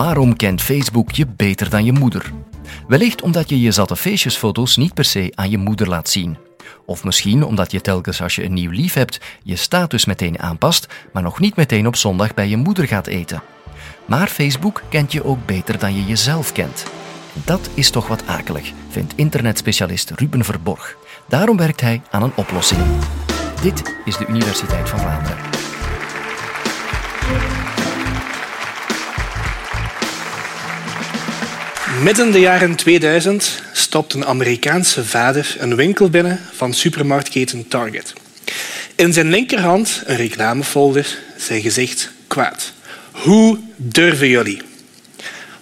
Waarom kent Facebook je beter dan je moeder? Wellicht omdat je je zatte feestjesfoto's niet per se aan je moeder laat zien. Of misschien omdat je telkens als je een nieuw lief hebt je status meteen aanpast, maar nog niet meteen op zondag bij je moeder gaat eten. Maar Facebook kent je ook beter dan je jezelf kent. Dat is toch wat akelig, vindt internetspecialist Ruben Verborg. Daarom werkt hij aan een oplossing. Dit is de Universiteit van Vlaanderen. Midden de jaren 2000 stopt een Amerikaanse vader een winkel binnen van supermarktketen Target. In zijn linkerhand een reclamefolder, zijn gezicht kwaad. Hoe durven jullie?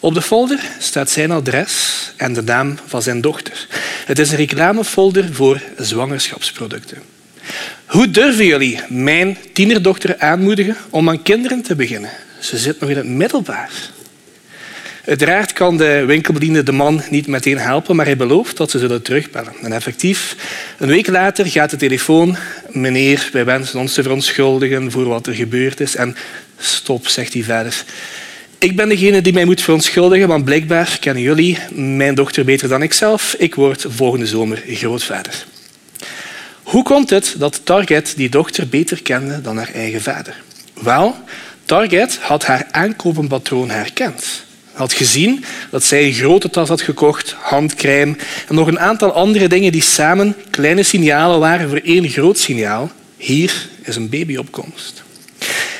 Op de folder staat zijn adres en de naam van zijn dochter. Het is een reclamefolder voor zwangerschapsproducten. Hoe durven jullie mijn tienerdochter aanmoedigen om aan kinderen te beginnen? Ze zit nog in het middelbaar. Uiteraard kan de winkelbediende de man niet meteen helpen, maar hij belooft dat ze zullen terugbellen. En effectief, een week later gaat de telefoon. Meneer, wij wensen ons te verontschuldigen voor wat er gebeurd is. En stop, zegt hij verder. Ik ben degene die mij moet verontschuldigen, want blijkbaar kennen jullie mijn dochter beter dan ikzelf. Ik word volgende zomer grootvader. Hoe komt het dat Target die dochter beter kende dan haar eigen vader? Wel, Target had haar aankopenpatroon herkend had gezien dat zij een grote tas had gekocht, handcrème en nog een aantal andere dingen die samen kleine signalen waren voor één groot signaal. Hier is een babyopkomst.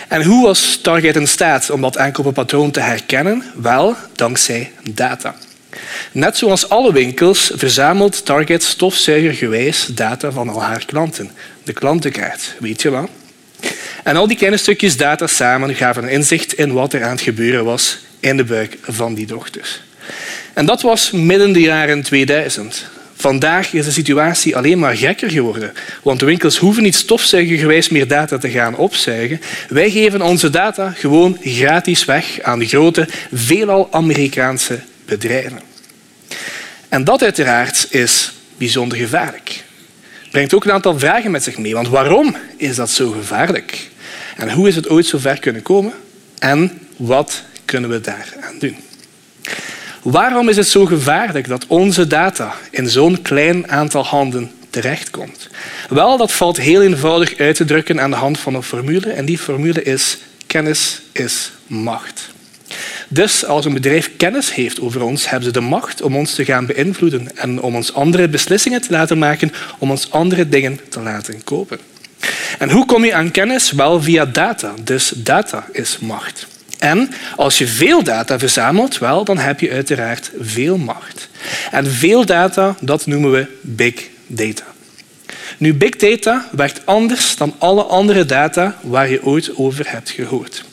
En hoe was Target in staat om dat aankopenpatroon te herkennen? Wel, dankzij data. Net zoals alle winkels verzamelt Target stofzuigergewijs data van al haar klanten. De klantenkaart, weet je wat? En al die kleine stukjes data samen gaven een inzicht in wat er aan het gebeuren was in de buik van die dochter. En dat was midden de jaren 2000. Vandaag is de situatie alleen maar gekker geworden, want de winkels hoeven niet stofzuigergewijs meer data te gaan opzuigen. Wij geven onze data gewoon gratis weg aan de grote, veelal Amerikaanse bedrijven. En dat uiteraard is bijzonder gevaarlijk. Brengt ook een aantal vragen met zich mee. Want waarom is dat zo gevaarlijk? En hoe is het ooit zo ver kunnen komen? En wat kunnen we daaraan doen? Waarom is het zo gevaarlijk dat onze data in zo'n klein aantal handen terechtkomt? Wel, dat valt heel eenvoudig uit te drukken aan de hand van een formule. En die formule is kennis is macht. Dus als een bedrijf kennis heeft over ons, hebben ze de macht om ons te gaan beïnvloeden en om ons andere beslissingen te laten maken, om ons andere dingen te laten kopen. En hoe kom je aan kennis? Wel via data. Dus data is macht. En als je veel data verzamelt, wel, dan heb je uiteraard veel macht. En veel data, dat noemen we big data. Nu, big data werkt anders dan alle andere data waar je ooit over hebt gehoord.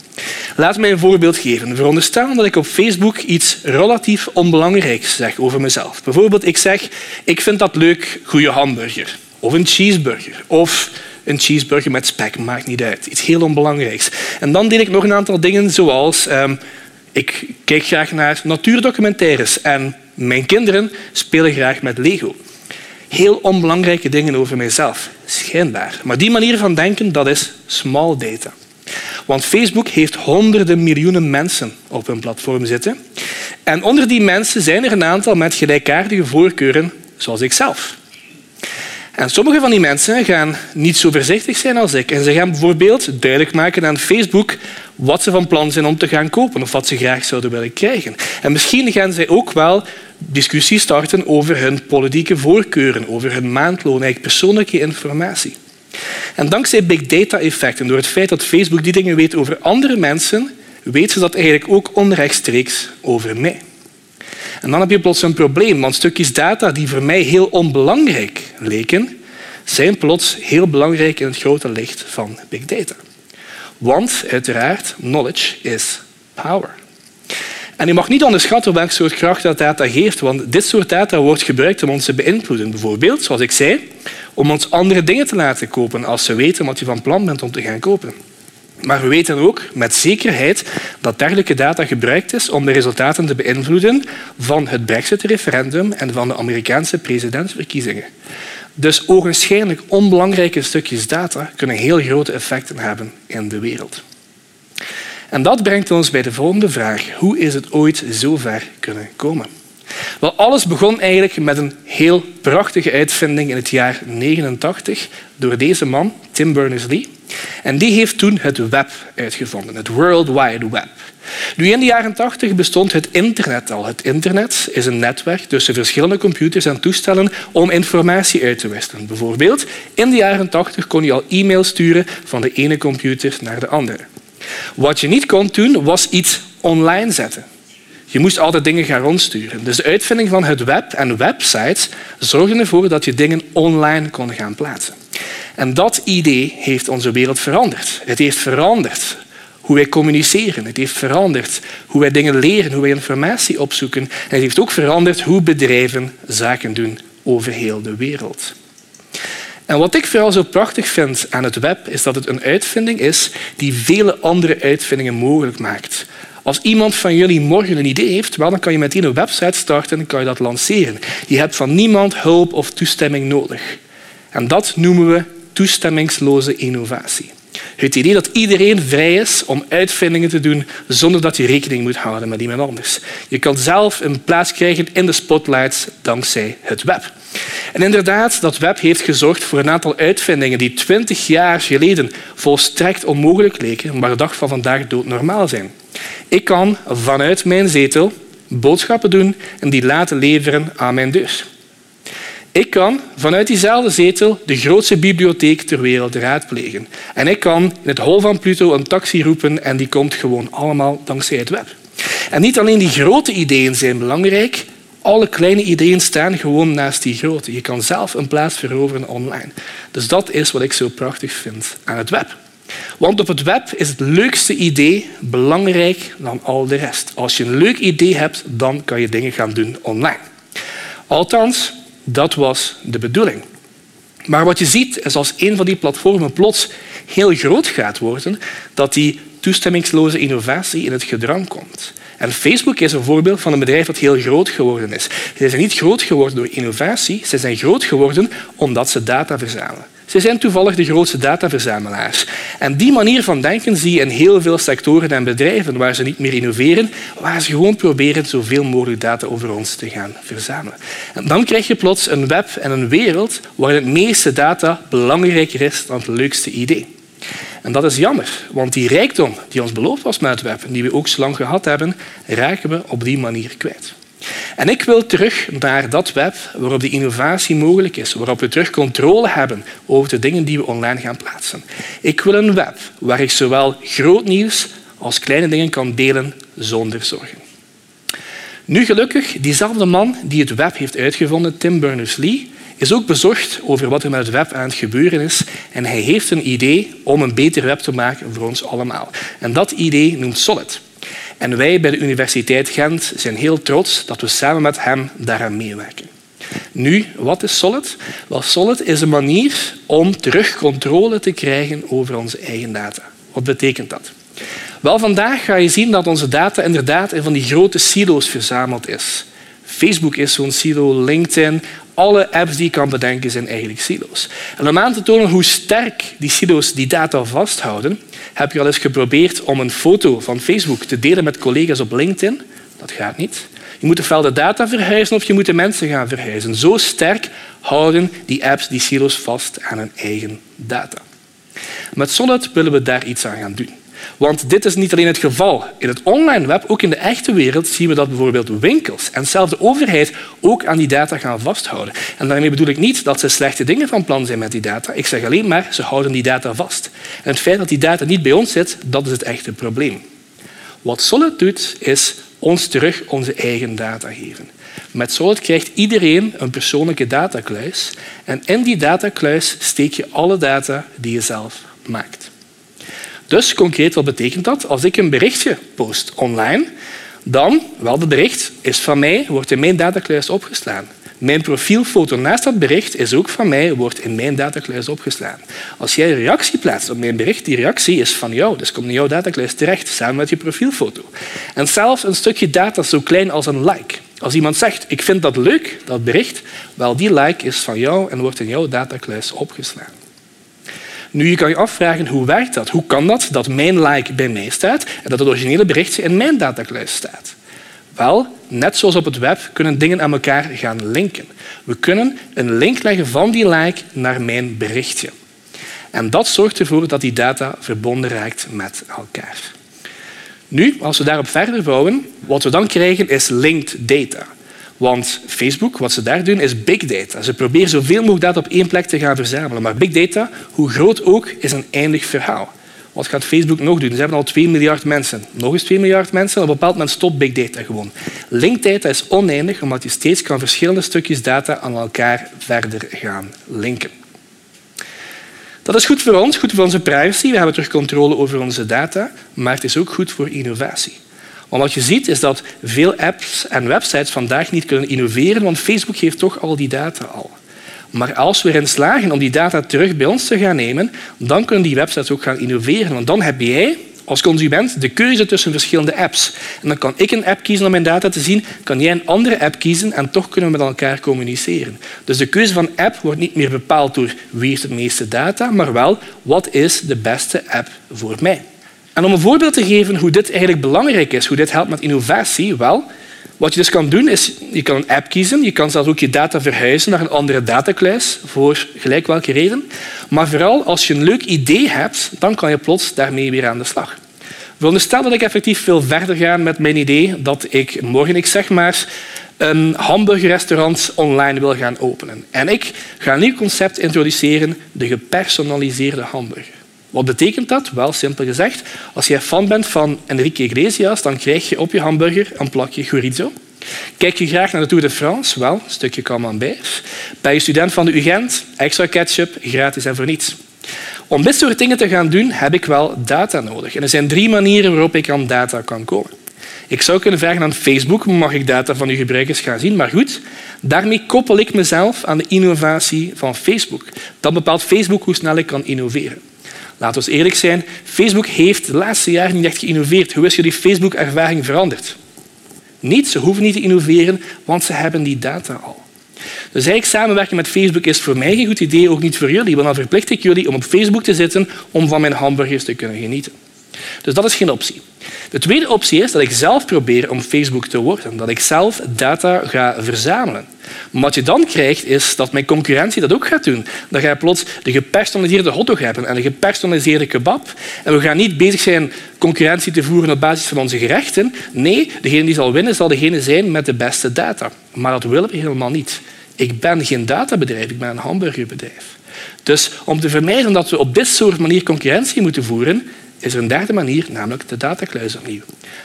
Laat mij een voorbeeld geven. Veronderstel dat ik op Facebook iets relatief onbelangrijks zeg over mezelf. Bijvoorbeeld, ik zeg, ik vind dat leuk, goede hamburger. Of een cheeseburger. Of een cheeseburger met spek, maakt niet uit. Iets heel onbelangrijks. En dan deel ik nog een aantal dingen zoals... Um, ik kijk graag naar natuurdocumentaires en mijn kinderen spelen graag met Lego. Heel onbelangrijke dingen over mijzelf, schijnbaar. Maar die manier van denken, dat is small data. Want Facebook heeft honderden miljoenen mensen op hun platform zitten. En onder die mensen zijn er een aantal met gelijkaardige voorkeuren, zoals ikzelf. En sommige van die mensen gaan niet zo voorzichtig zijn als ik. En ze gaan bijvoorbeeld duidelijk maken aan Facebook wat ze van plan zijn om te gaan kopen of wat ze graag zouden willen krijgen. En misschien gaan zij ook wel discussies starten over hun politieke voorkeuren, over hun maandloon, eigenlijk persoonlijke informatie. En dankzij big data effecten, door het feit dat Facebook die dingen weet over andere mensen, weet ze dat eigenlijk ook onrechtstreeks over mij. En dan heb je plots een probleem, want stukjes data die voor mij heel onbelangrijk leken, zijn plots heel belangrijk in het grote licht van big data. Want uiteraard, knowledge is power. En je mag niet onderschatten welk soort kracht dat data geeft, want dit soort data wordt gebruikt om ons te beïnvloeden. Bijvoorbeeld, zoals ik zei, om ons andere dingen te laten kopen als ze weten wat je van plan bent om te gaan kopen. Maar we weten ook met zekerheid dat dergelijke data gebruikt is om de resultaten te beïnvloeden van het Brexit-referendum en van de Amerikaanse presidentsverkiezingen. Dus ogenschijnlijk onbelangrijke stukjes data kunnen heel grote effecten hebben in de wereld. En dat brengt ons bij de volgende vraag. Hoe is het ooit zo ver kunnen komen? Wel, alles begon eigenlijk met een heel prachtige uitvinding in het jaar 89 door deze man, Tim Berners-Lee. En die heeft toen het web uitgevonden, het World Wide Web. Nu, in de jaren 80 bestond het internet al. Het internet is een netwerk tussen verschillende computers en toestellen om informatie uit te wisselen. Bijvoorbeeld, in de jaren 80 kon je al e-mail sturen van de ene computer naar de andere. Wat je niet kon doen, was iets online zetten. Je moest altijd dingen gaan rondsturen. Dus de uitvinding van het web en websites zorgde ervoor dat je dingen online kon gaan plaatsen. En dat idee heeft onze wereld veranderd. Het heeft veranderd hoe wij communiceren. Het heeft veranderd hoe wij dingen leren, hoe wij informatie opzoeken. En het heeft ook veranderd hoe bedrijven zaken doen over heel de wereld. En wat ik vooral zo prachtig vind aan het web, is dat het een uitvinding is die vele andere uitvindingen mogelijk maakt. Als iemand van jullie morgen een idee heeft, wel, dan kan je meteen een website starten en kan je dat lanceren. Je hebt van niemand hulp of toestemming nodig. En dat noemen we toestemmingsloze innovatie. Het idee dat iedereen vrij is om uitvindingen te doen zonder dat je rekening moet houden met iemand anders. Je kan zelf een plaats krijgen in de spotlights dankzij het web. En inderdaad, dat web heeft gezorgd voor een aantal uitvindingen die twintig jaar geleden volstrekt onmogelijk leken, maar de dag van vandaag doodnormaal zijn. Ik kan vanuit mijn zetel boodschappen doen en die laten leveren aan mijn deur. Ik kan vanuit diezelfde zetel de grootste bibliotheek ter wereld raadplegen. En ik kan in het hol van Pluto een taxi roepen en die komt gewoon allemaal dankzij het web. En niet alleen die grote ideeën zijn belangrijk, alle kleine ideeën staan gewoon naast die grote. Je kan zelf een plaats veroveren online. Dus dat is wat ik zo prachtig vind aan het web. Want op het web is het leukste idee belangrijk dan al de rest. Als je een leuk idee hebt, dan kan je dingen gaan doen online. Althans, dat was de bedoeling. Maar wat je ziet is als een van die platformen plots heel groot gaat worden, dat die toestemmingsloze innovatie in het gedrang komt. En Facebook is een voorbeeld van een bedrijf dat heel groot geworden is. Ze zijn niet groot geworden door innovatie, ze zijn groot geworden omdat ze data verzamelen. Ze zijn toevallig de grootste dataverzamelaars. En die manier van denken zie je in heel veel sectoren en bedrijven waar ze niet meer innoveren, waar ze gewoon proberen zoveel mogelijk data over ons te gaan verzamelen. En dan krijg je plots een web en een wereld waar het meeste data belangrijker is dan het leukste idee. En dat is jammer, want die rijkdom die ons beloofd was met het web en die we ook zo lang gehad hebben, raken we op die manier kwijt. En ik wil terug naar dat web waarop die innovatie mogelijk is, waarop we terug controle hebben over de dingen die we online gaan plaatsen. Ik wil een web waar ik zowel groot nieuws als kleine dingen kan delen zonder zorgen. Nu gelukkig, diezelfde man die het web heeft uitgevonden, Tim Berners-Lee, is ook bezorgd over wat er met het web aan het gebeuren is en hij heeft een idee om een beter web te maken voor ons allemaal. En dat idee noemt Solid. En wij bij de Universiteit Gent zijn heel trots dat we samen met hem daaraan meewerken. Nu, wat is Solid? Wel, Solid is een manier om terug controle te krijgen over onze eigen data. Wat betekent dat? Wel, vandaag ga je zien dat onze data inderdaad in van die grote silo's verzameld is. Facebook is zo'n silo, LinkedIn, alle apps die je kan bedenken zijn eigenlijk silo's. En om aan te tonen hoe sterk die silo's die data vasthouden, heb je al eens geprobeerd om een foto van Facebook te delen met collega's op LinkedIn? Dat gaat niet. Je moet ofwel de data verhuizen of je moet de mensen gaan verhuizen. Zo sterk houden die apps die silo's vast aan hun eigen data. Met Solid willen we daar iets aan gaan doen. Want dit is niet alleen het geval in het online web, ook in de echte wereld zien we dat bijvoorbeeld winkels en zelfs de overheid ook aan die data gaan vasthouden. En daarmee bedoel ik niet dat ze slechte dingen van plan zijn met die data. Ik zeg alleen maar, ze houden die data vast. En het feit dat die data niet bij ons zit, dat is het echte probleem. Wat Solid doet, is ons terug onze eigen data geven. Met Solid krijgt iedereen een persoonlijke datakluis en in die datakluis steek je alle data die je zelf maakt. Dus concreet, wat betekent dat? Als ik een berichtje post online, dan, wel, het bericht is van mij, wordt in mijn datakluis opgeslagen. Mijn profielfoto naast dat bericht is ook van mij, wordt in mijn datakluis opgeslagen. Als jij een reactie plaatst op mijn bericht, die reactie is van jou, dus komt in jouw datakluis terecht, samen met je profielfoto. En zelfs een stukje data zo klein als een like. Als iemand zegt, ik vind dat leuk, dat bericht, wel, die like is van jou en wordt in jouw datakluis opgeslagen. Nu, je kan je afvragen, hoe werkt dat? Hoe kan dat dat mijn like bij mij staat en dat het originele berichtje in mijn datakluis staat? Wel, net zoals op het web kunnen dingen aan elkaar gaan linken. We kunnen een link leggen van die like naar mijn berichtje. En dat zorgt ervoor dat die data verbonden raakt met elkaar. Nu, als we daarop verder bouwen, wat we dan krijgen is linked data. Want Facebook, wat ze daar doen, is big data. Ze proberen zoveel mogelijk data op één plek te gaan verzamelen. Maar big data, hoe groot ook, is een eindig verhaal. Wat gaat Facebook nog doen? Ze hebben al 2 miljard mensen. Nog eens 2 miljard mensen. Op een bepaald moment stopt big data gewoon. Linked data is oneindig, omdat je steeds kan verschillende stukjes data aan elkaar verder gaan linken. Dat is goed voor ons, goed voor onze privacy. We hebben terug controle over onze data, maar het is ook goed voor innovatie. Want wat je ziet is dat veel apps en websites vandaag niet kunnen innoveren, want Facebook heeft toch al die data al. Maar als we erin slagen om die data terug bij ons te gaan nemen, dan kunnen die websites ook gaan innoveren. Want dan heb jij als consument de keuze tussen verschillende apps. En dan kan ik een app kiezen om mijn data te zien, kan jij een andere app kiezen en toch kunnen we met elkaar communiceren. Dus de keuze van app wordt niet meer bepaald door wie heeft het meeste data, maar wel wat is de beste app voor mij. En om een voorbeeld te geven hoe dit eigenlijk belangrijk is, hoe dit helpt met innovatie, wel, wat je dus kan doen, is je kan een app kiezen. Je kan zelfs ook je data verhuizen naar een andere datakluis, voor gelijk welke reden. Maar vooral als je een leuk idee hebt, dan kan je plots daarmee weer aan de slag. Veronderstel dat ik effectief veel verder ga met mijn idee dat ik morgen, ik zeg maar, een hamburgerrestaurant online wil gaan openen. En ik ga een nieuw concept introduceren, de gepersonaliseerde hamburger. Wat betekent dat? Wel, simpel gezegd, als jij fan bent van Enrique Iglesias, dan krijg je op je hamburger een plakje chorizo. Kijk je graag naar de Tour de France? Wel, een stukje camembert. Ben je student van de UGent? Extra ketchup, gratis en voor niets. Om dit soort dingen te gaan doen, heb ik wel data nodig. En er zijn drie manieren waarop ik aan data kan komen. Ik zou kunnen vragen aan Facebook, mag ik data van uw gebruikers gaan zien? Maar goed, daarmee koppel ik mezelf aan de innovatie van Facebook. Dan bepaalt Facebook hoe snel ik kan innoveren. Laten we eerlijk zijn, Facebook heeft de laatste jaren niet echt geïnnoveerd. Hoe is jullie Facebook-ervaring veranderd? Niet, ze hoeven niet te innoveren, want ze hebben die data al. Dus eigenlijk samenwerken met Facebook is voor mij geen goed idee, ook niet voor jullie. Want dan verplicht ik jullie om op Facebook te zitten om van mijn hamburgers te kunnen genieten. Dus dat is geen optie. De tweede optie is dat ik zelf probeer om Facebook te worden. Dat ik zelf data ga verzamelen. Wat je dan krijgt, is dat mijn concurrentie dat ook gaat doen. Dan ga je plots de gepersonaliseerde hotdog hebben en de gepersonaliseerde kebab. En we gaan niet bezig zijn concurrentie te voeren op basis van onze gerechten. Nee, degene die zal winnen, zal degene zijn met de beste data. Maar dat willen we helemaal niet. Ik ben geen databedrijf, ik ben een hamburgerbedrijf. Dus om te vermijden dat we op dit soort manier concurrentie moeten voeren, is er een derde manier, namelijk de datakluis opnieuw.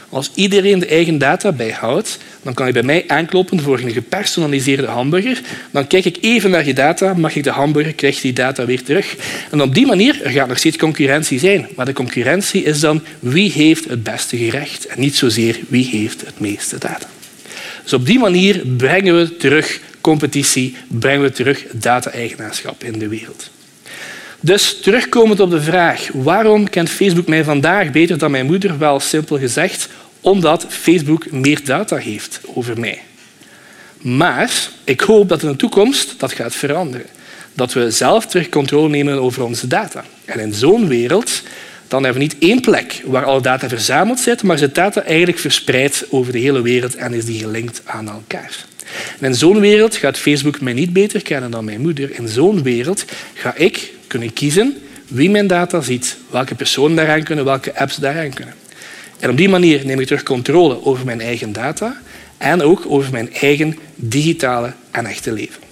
Als iedereen de eigen data bijhoudt, dan kan je bij mij aankloppen voor een gepersonaliseerde hamburger. Dan kijk ik even naar je data, mag ik de hamburger, krijg je die data weer terug. En op die manier er gaat nog steeds concurrentie zijn. Maar de concurrentie is dan wie heeft het beste gerecht en niet zozeer wie heeft het meeste data. Dus op die manier brengen we terug competitie, brengen we terug data-eigenaarschap in de wereld. Dus terugkomend op de vraag waarom kent Facebook mij vandaag beter dan mijn moeder? Wel simpel gezegd, omdat Facebook meer data heeft over mij. Maar ik hoop dat in de toekomst dat gaat veranderen. Dat we zelf terug controle nemen over onze data. En in zo'n wereld dan hebben we niet één plek waar alle data verzameld zit, maar zit data eigenlijk verspreid over de hele wereld en is die gelinkt aan elkaar. In zo'n wereld gaat Facebook mij niet beter kennen dan mijn moeder. In zo'n wereld ga ik kunnen kiezen wie mijn data ziet, welke personen daaraan kunnen, welke apps daaraan kunnen. En op die manier neem ik terug controle over mijn eigen data en ook over mijn eigen digitale en echte leven.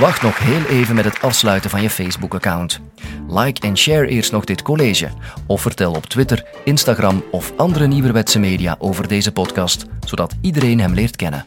Wacht nog heel even met het afsluiten van je Facebook-account. Like en share eerst nog dit college. Of vertel op Twitter, Instagram of andere nieuwerwetse media over deze podcast, zodat iedereen hem leert kennen.